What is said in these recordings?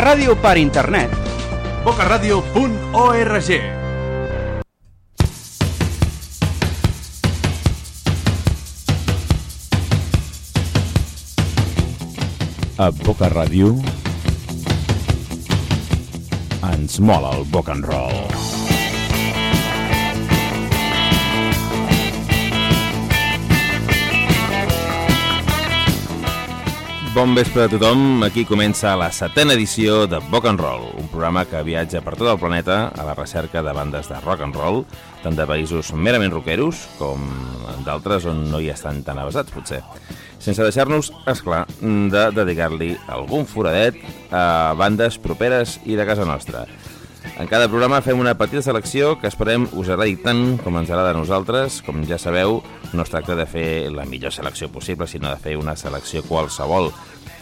Boca Ràdio per internet. bocaradio.org A Boca Ràdio ens mola el rock and roll. Bon vespre a tothom, aquí comença la setena edició de Rock and Roll, un programa que viatja per tot el planeta a la recerca de bandes de rock and roll, tant de països merament rockeros com d'altres on no hi estan tan avasats, potser. Sense deixar-nos, és clar, de dedicar-li algun foradet a bandes properes i de casa nostra. En cada programa fem una petita selecció que esperem us agradi tant com ens agrada a nosaltres. Com ja sabeu, no es tracta de fer la millor selecció possible, sinó de fer una selecció qualsevol.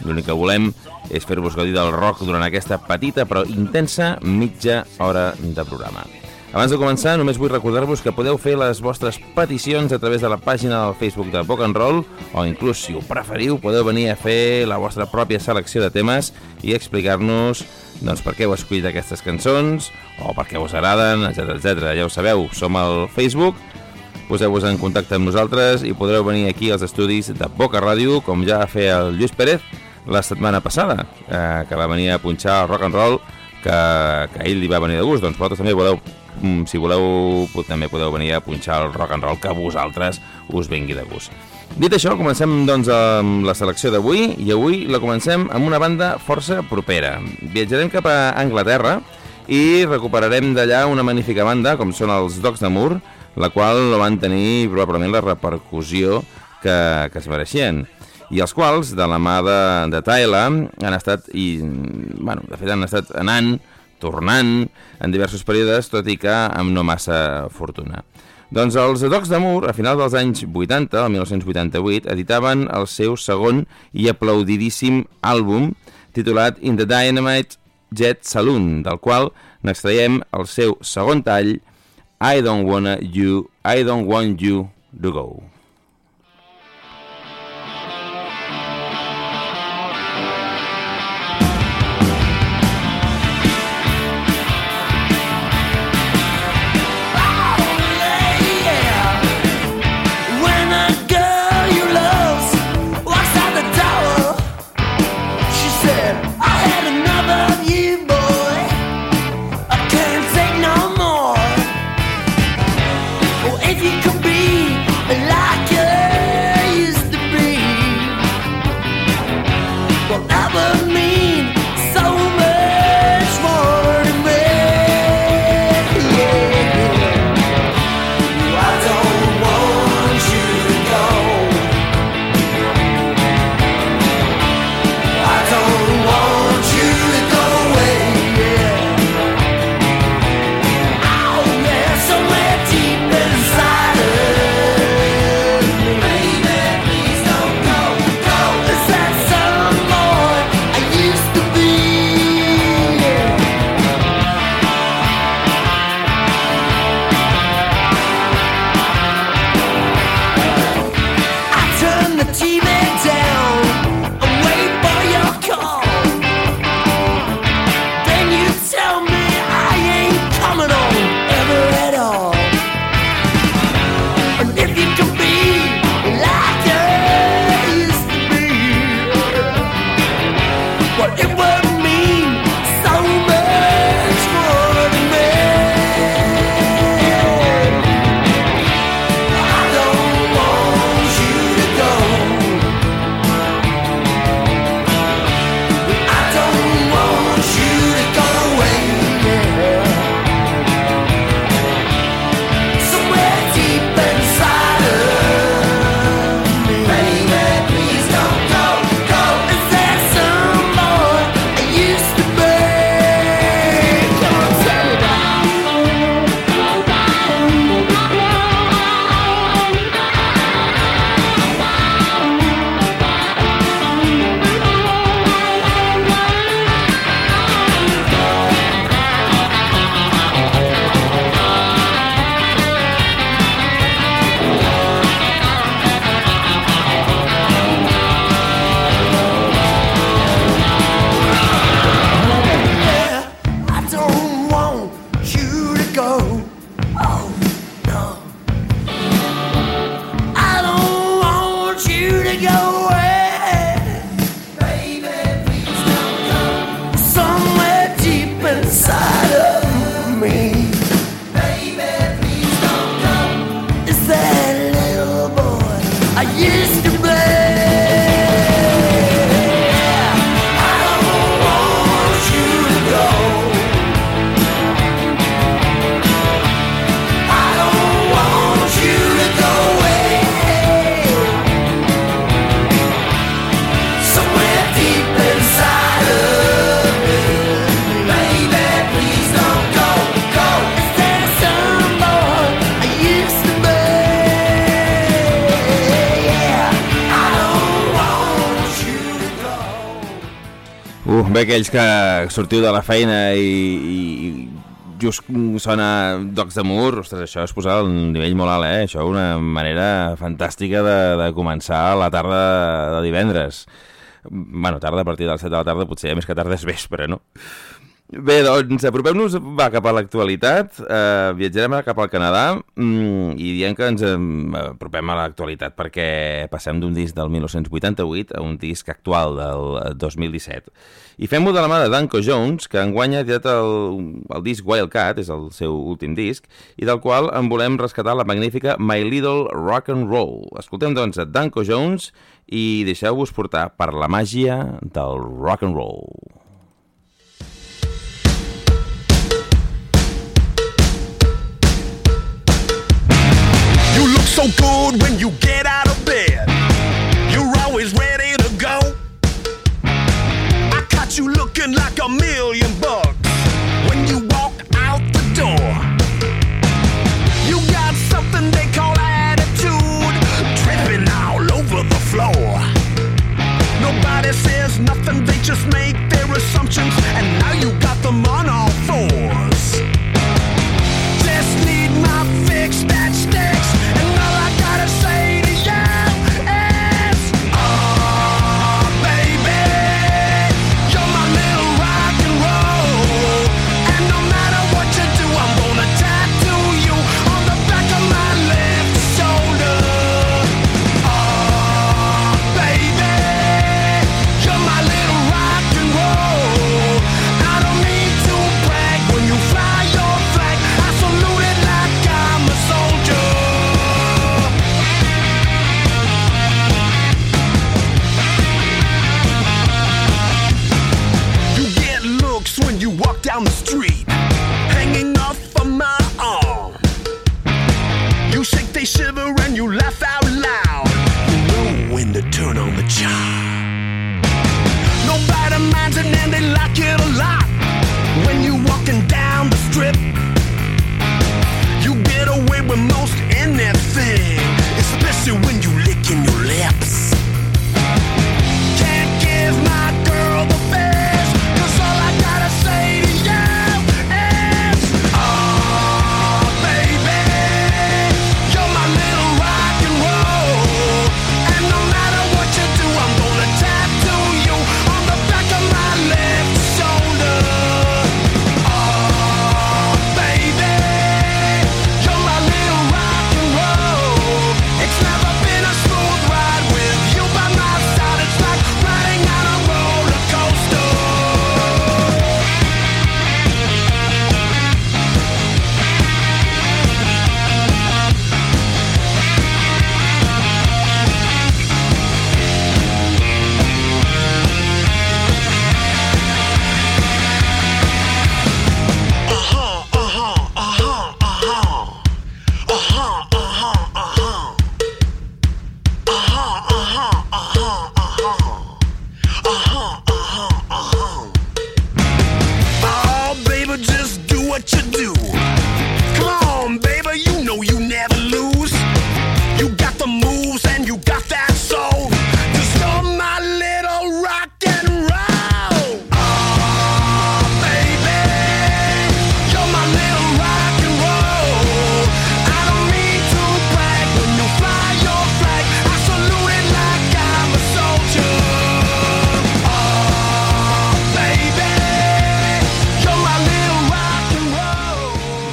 L'únic que volem és fer-vos gaudir del rock durant aquesta petita però intensa mitja hora de programa. Abans de començar, només vull recordar-vos que podeu fer les vostres peticions a través de la pàgina del Facebook de Rock and Roll o inclús, si ho preferiu, podeu venir a fer la vostra pròpia selecció de temes i explicar-nos doncs, per què heu escollit aquestes cançons o per què us agraden, etc etc. Ja ho sabeu, som al Facebook, poseu-vos en contacte amb nosaltres i podreu venir aquí als estudis de Boca Ràdio, com ja va fer el Lluís Pérez la setmana passada, eh, que va venir a punxar el rock and roll que, que a ell li va venir de gust. Doncs vosaltres també voleu si voleu, també podeu venir a punxar el rock and roll que vosaltres us vingui de gust. Dit això, comencem doncs amb la selecció d'avui i avui la comencem amb una banda força propera. Viatjarem cap a Anglaterra i recuperarem d'allà una magnífica banda com són els Dogs de Moore, la qual no van tenir probablement la repercussió que, que es mereixien i els quals, de la mà de, de Tyler, han estat, i, bueno, de fet han estat anant, tornant en diversos períodes, tot i que amb no massa fortuna. Doncs els Dogs d'Amour, a finals dels anys 80, el 1988, editaven el seu segon i aplaudidíssim àlbum titulat In the Dynamite Jet Saloon, del qual n'extraiem el seu segon tall, I don't wanna you, I don't want you to go. Bé aquells que sortiu de la feina i, i just sona Docs de Mur, ostres, això és posar el nivell molt alt, eh? Això una manera fantàstica de, de començar la tarda de divendres. Bueno, tarda a partir de les 7 de la tarda, potser més que tarda és vespre, no? Bé, doncs apropem-nos va cap a l'actualitat, eh, viatjarem cap al Canadà mm, i diem que ens apropem a l'actualitat perquè passem d'un disc del 1988 a un disc actual del 2017. I fem-ho de la mà de Danko Jones, que enguany ha tirat el, el disc Wildcat, és el seu últim disc, i del qual en volem rescatar la magnífica My Little Rock and Roll. Escoltem doncs a Danko Jones i deixeu-vos portar per la màgia del rock and roll. So good when you get out of bed. You're always ready to go. I caught you looking like a million bucks when you walk out the door. You got something they call attitude, dripping all over the floor. Nobody says nothing, they just make their assumptions, and you walk down the street, hanging off of my arm. You shake, they shiver,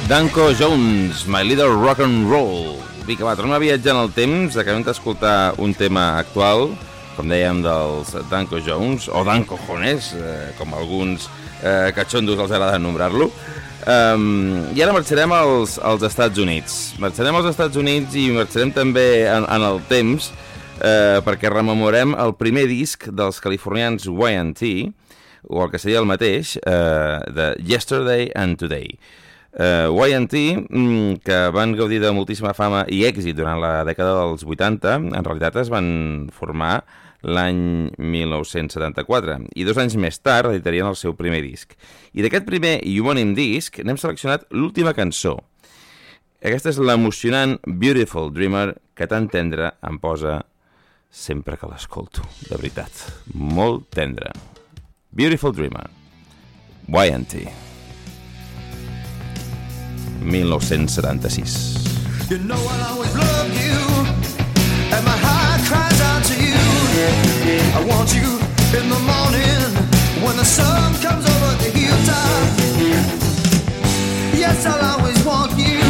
Danko Jones, My Little Rock and Roll. Vinga, va, tornem a viatjar en el temps, acabem d'escoltar un tema actual, com dèiem, dels Danko Jones, o Danko Jones, eh, com alguns eh, catxondos els agrada nombrar-lo. Um, I ara marxarem als, als Estats Units. Marxarem als Estats Units i marxarem també en, en el temps eh, perquè rememorem el primer disc dels californians YNT, o el que seria el mateix, eh, de Yesterday and Today. Uh, YNT, mm, que van gaudir de moltíssima fama i èxit durant la dècada dels 80, en realitat es van formar l'any 1974 i dos anys més tard editarien el seu primer disc. I d'aquest primer i homònim disc n'hem seleccionat l'última cançó. Aquesta és l'emocionant Beautiful Dreamer que tan tendre em posa sempre que l'escolto. De veritat, molt tendre. Beautiful Dreamer. YNT. 1976. You know I'll always love you, and my heart cries out to you. I want you in the morning when the sun comes over the hilltop. Yes, I'll always want you.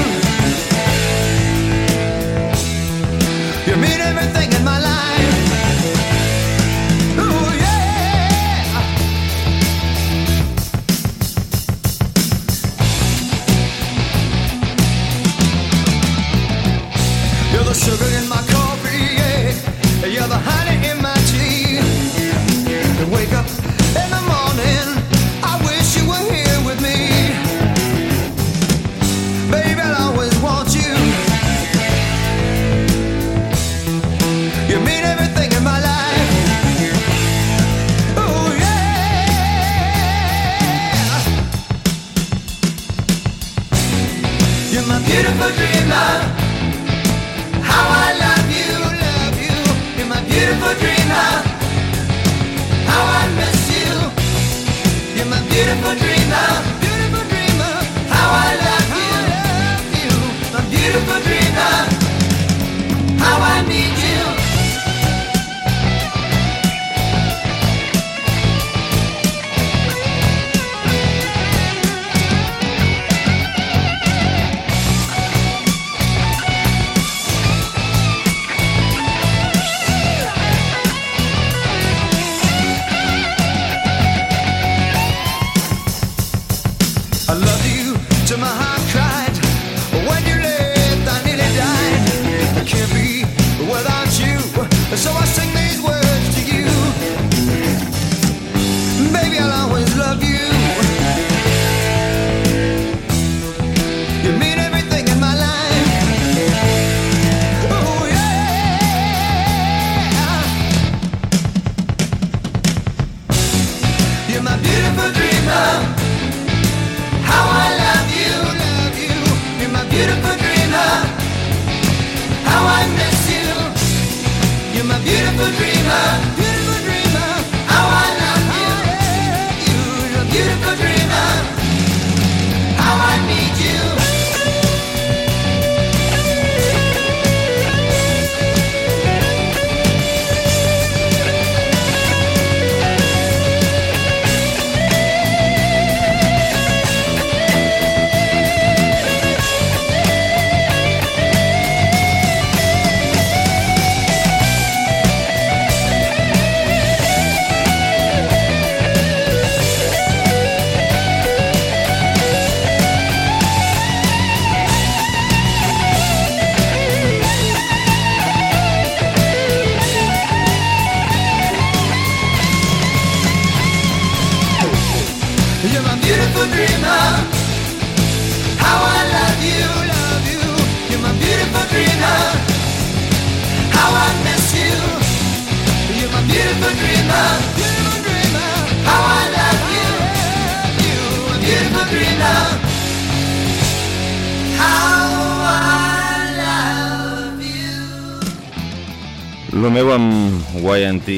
YNT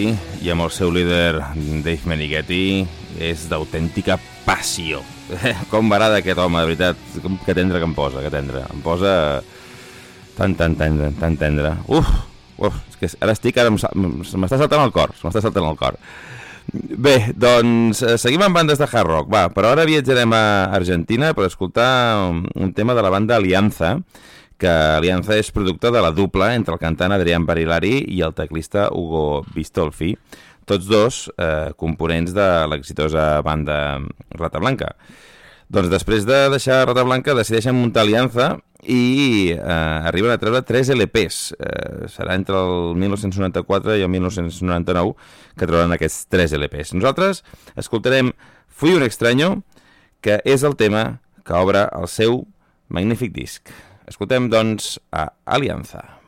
i amb el seu líder Dave Menighetti és d'autèntica passió. Com m'agrada aquest home, de veritat. Que tendre que em posa, que tendre. Em posa tan, tan tendre, tan tendre. Uf, uf, és que ara estic, ara m'està saltant el cor, m'està saltant el cor. Bé, doncs eh, seguim amb bandes de hard rock, va, però ara viatjarem a Argentina per escoltar un, un tema de la banda Alianza, Alianza és producte de la dupla entre el cantant Adrián Barilari i el teclista Hugo Bistolfi, tots dos eh, components de l'exitosa banda Rata Blanca. Doncs després de deixar Rata Blanca decideixen muntar Alianza i eh, arriben a treure 3 LPs. Eh, serà entre el 1994 i el 1999 que trauran aquests 3 LPs. Nosaltres escoltarem Fui un extraño, que és el tema que obre el seu magnífic disc. Escoltem, doncs, a Alianza.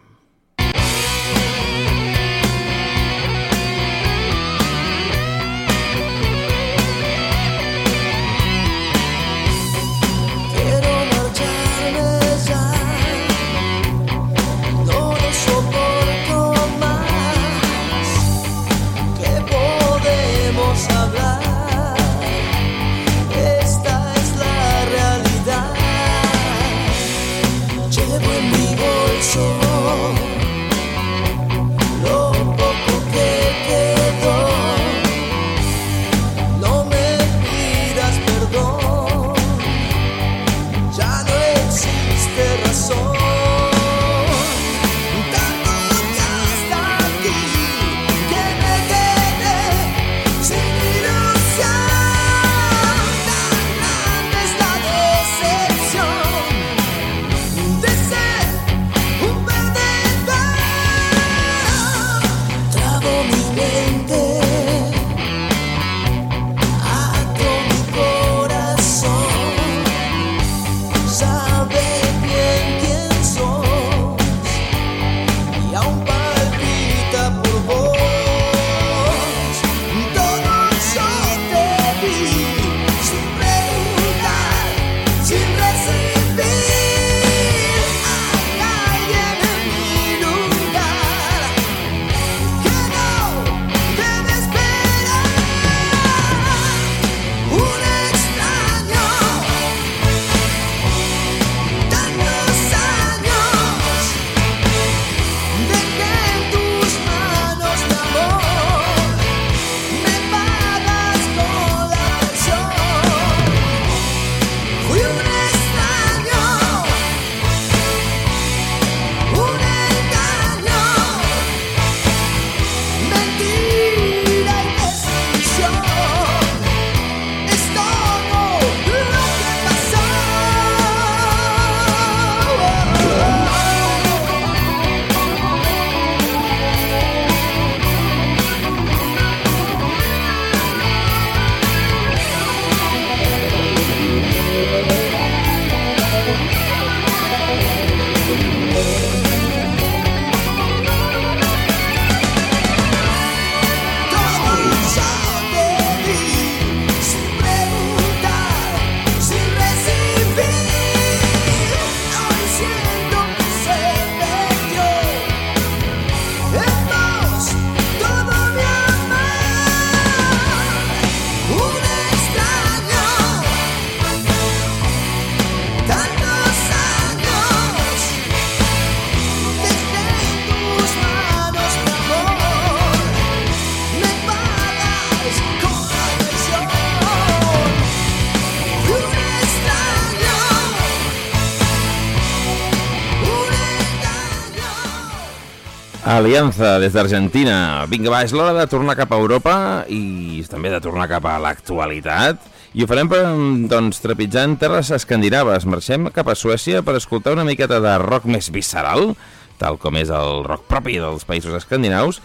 Alianza des d'Argentina. Vinga, va, és l'hora de tornar cap a Europa i també de tornar cap a l'actualitat. I ho farem per, doncs, trepitjant terres escandinaves. Marxem cap a Suècia per escoltar una miqueta de rock més visceral, tal com és el rock propi dels països escandinaus,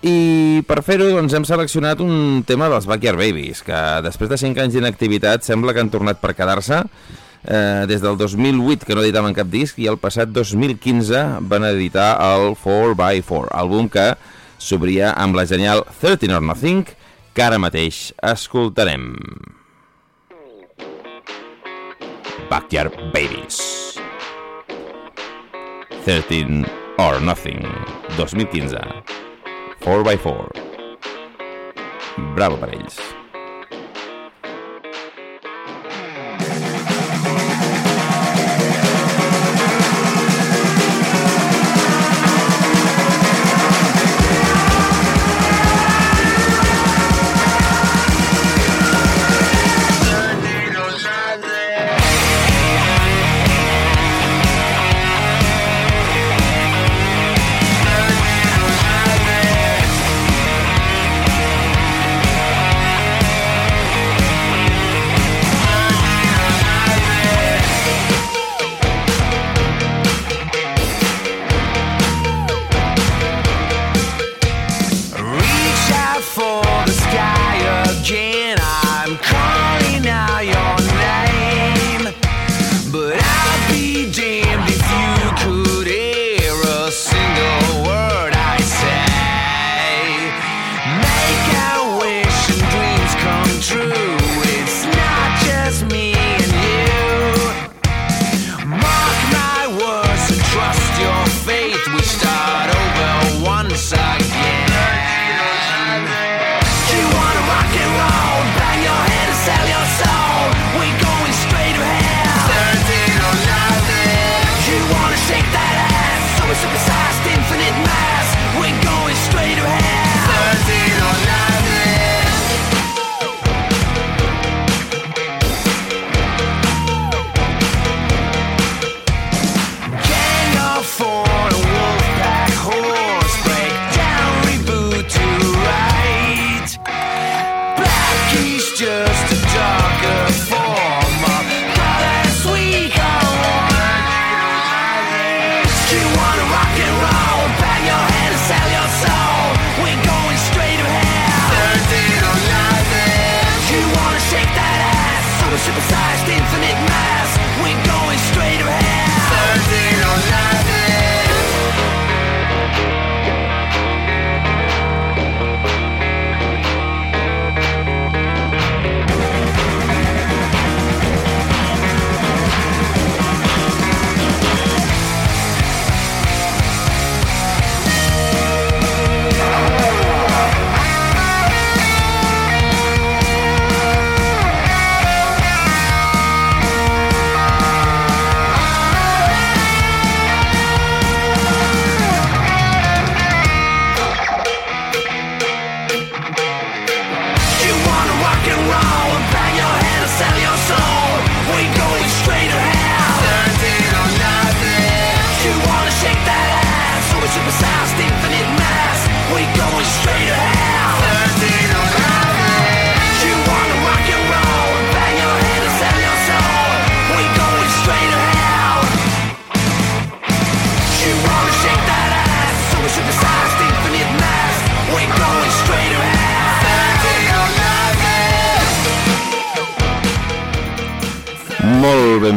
i per fer-ho doncs, hem seleccionat un tema dels Backyard Babies, que després de 5 anys d'inactivitat sembla que han tornat per quedar-se. Eh, des del 2008 que no editaven cap disc i el passat 2015 van editar el 4x4, àlbum que s'obria amb la genial 13 or Nothing, que ara mateix escoltarem. Backyard Babies. 13 or Nothing 2015 4x4 Bravo per ells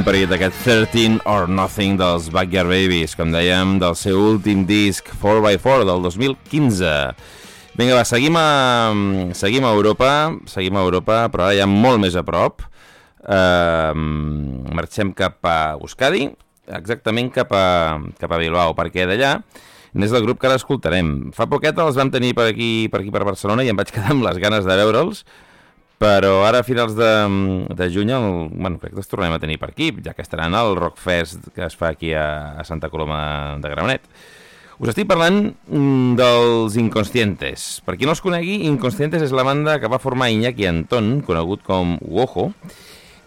Molt ben parit aquest 13 or Nothing dels Backyard Babies, com dèiem, del seu últim disc 4x4 del 2015. Vinga, va, seguim a, seguim a Europa, seguim a Europa, però ara ja molt més a prop. Uh, marxem cap a Euskadi, exactament cap a, cap a Bilbao, perquè d'allà n'és el grup que ara escoltarem. Fa poquet els vam tenir per aquí, per aquí per Barcelona i em vaig quedar amb les ganes de veure'ls, però ara a finals de, de juny el, bueno, crec que els tornem a tenir per aquí, ja que estaran al Rockfest que es fa aquí a, a Santa Coloma de Gramenet. Us estic parlant mm, dels Inconscientes. Per qui no els conegui, Inconscientes és la banda que va formar Iñaki Antón, conegut com Wojo,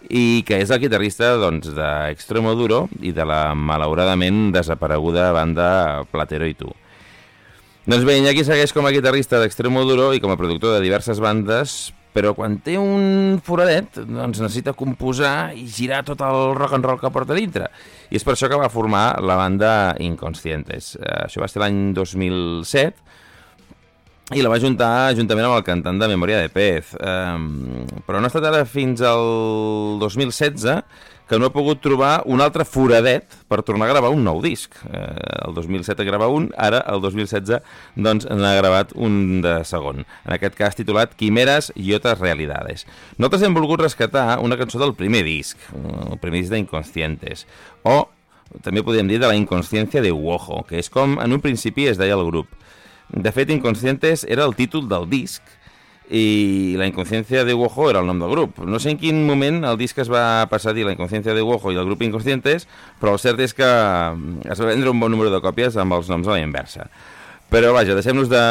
i que és el guitarrista doncs, d'Extremoduro i de la malauradament desapareguda banda Platero i tu. Doncs bé, Iñaki segueix com a guitarrista d'Extremoduro i com a productor de diverses bandes, però quan té un foradet doncs necessita composar i girar tot el rock and roll que porta dintre. I és per això que va formar la banda Inconscientes. Eh, això va ser l'any 2007 i la va juntar juntament amb el cantant de Memòria de Pez. Eh, però no ha estat ara fins al 2016 que no ha pogut trobar un altre foradet per tornar a gravar un nou disc. Eh, el 2007 grava un, ara el 2016 doncs n'ha gravat un de segon. En aquest cas titulat Quimeres i otras realidades. Nosaltres hem volgut rescatar una cançó del primer disc, el primer disc d'Inconscientes, o també podríem dir de la inconsciència de Wojo, que és com en un principi es deia el grup. De fet, Inconscientes era el títol del disc, i la inconsciència de Wojo era el nom del grup. No sé en quin moment el disc es va passar a dir la inconsciència de Wojo i el grup Inconscientes, però el cert és que es va vendre un bon número de còpies amb els noms a la inversa. Però vaja, deixem-nos de,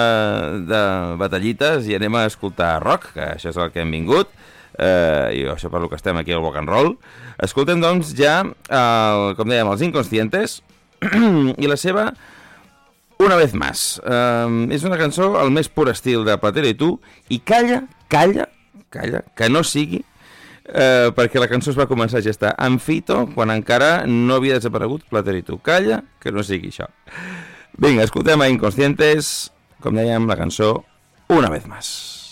de batallites i anem a escoltar rock, que això és el que hem vingut, eh, i això per lo que estem aquí al rock and roll. Escoltem, doncs, ja, el, com dèiem, els Inconscientes i la seva una vez más. Um, és una cançó al més pur estil de Platero i tu, i calla, calla, calla, que no sigui uh, perquè la cançó es va començar a gestar en Fito quan encara no havia desaparegut tu. Calla, que no sigui això. Vinga, escoltem a Inconscientes, com dèiem, la cançó Una vez más.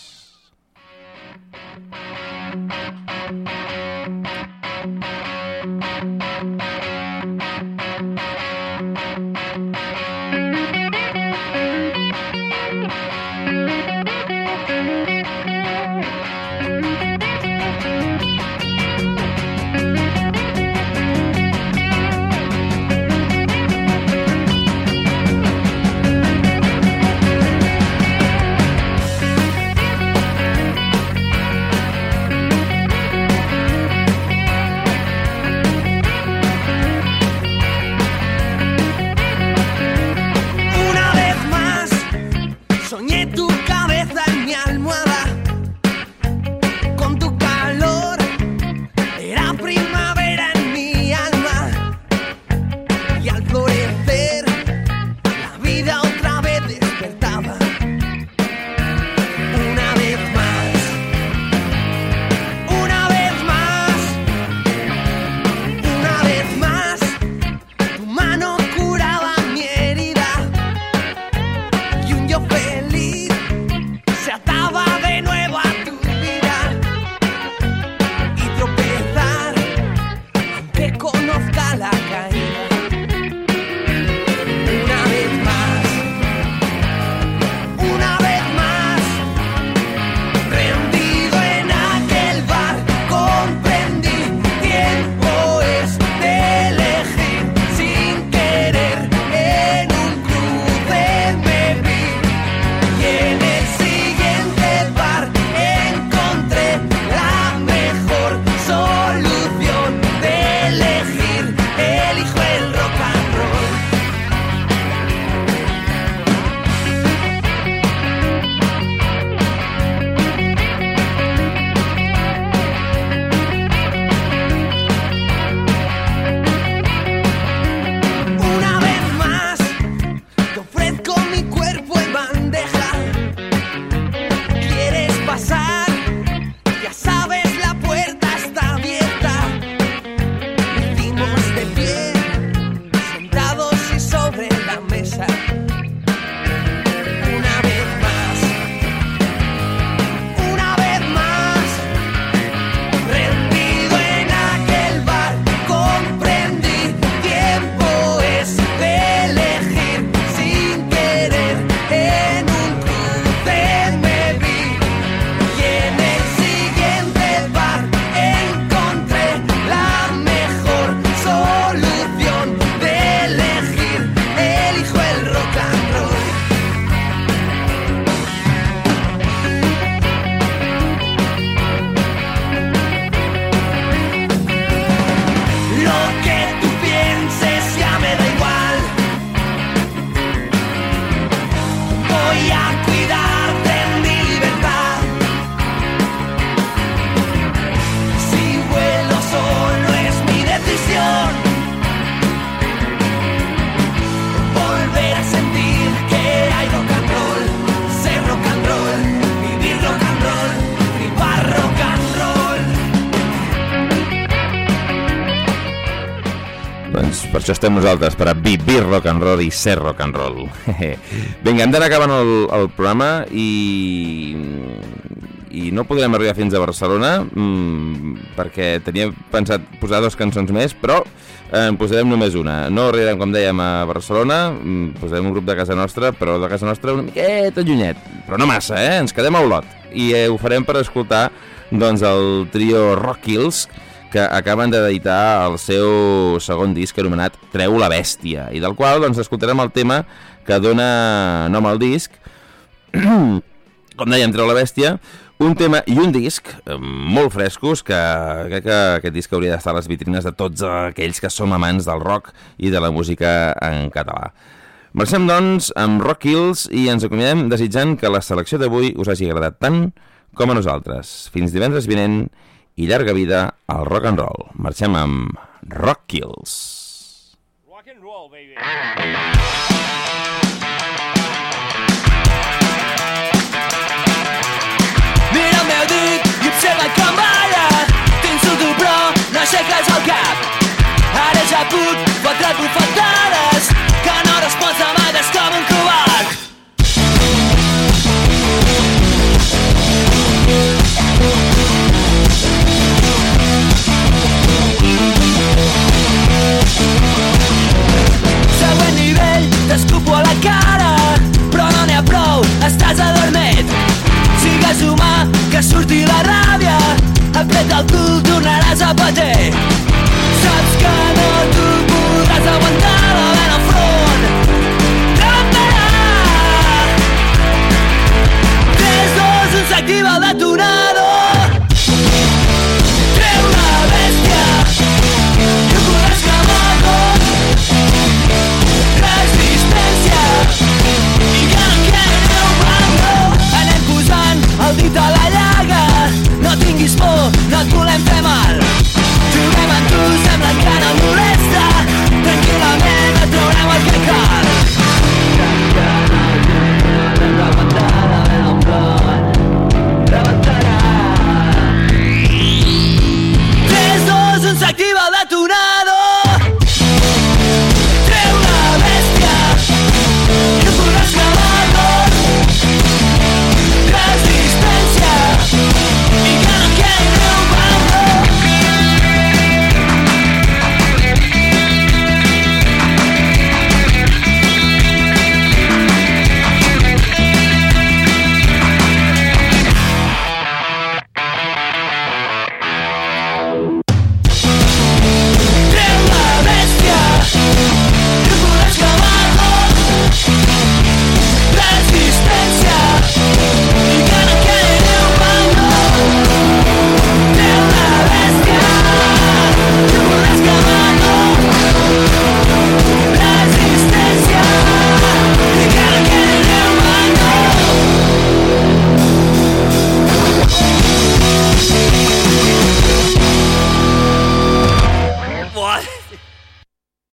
Estem nosaltres, per a vivir rock and roll i ser rock and roll. Vinga, hem d'anar acabant el, el programa i, i no podrem arribar fins a Barcelona mmm, perquè tenia pensat posar dues cançons més, però eh, en posarem només una. No arribarem, com dèiem, a Barcelona, mm, posarem un grup de casa nostra, però de casa nostra una miqueta llunyet, però no massa, eh? Ens quedem a Olot. I eh, ho farem per escoltar doncs, el trio Rock Kills, que acaben d'editar el seu segon disc anomenat Treu la bèstia, i del qual doncs, escoltarem el tema que dona nom al disc, com dèiem, Treu la bèstia, un tema i un disc eh, molt frescos que crec que aquest disc hauria d'estar a les vitrines de tots aquells que som amants del rock i de la música en català. Marxem, doncs, amb Rock Kills i ens acomiadem desitjant que la selecció d'avui us hagi agradat tant com a nosaltres. Fins divendres vinent i llarga vida al rock and roll. Marxem amb Rock Kills. Rock and roll, baby. Mira el meu dit i observa com balla T'insulto però no aixeques el cap Ara ja puc fotre't bufetar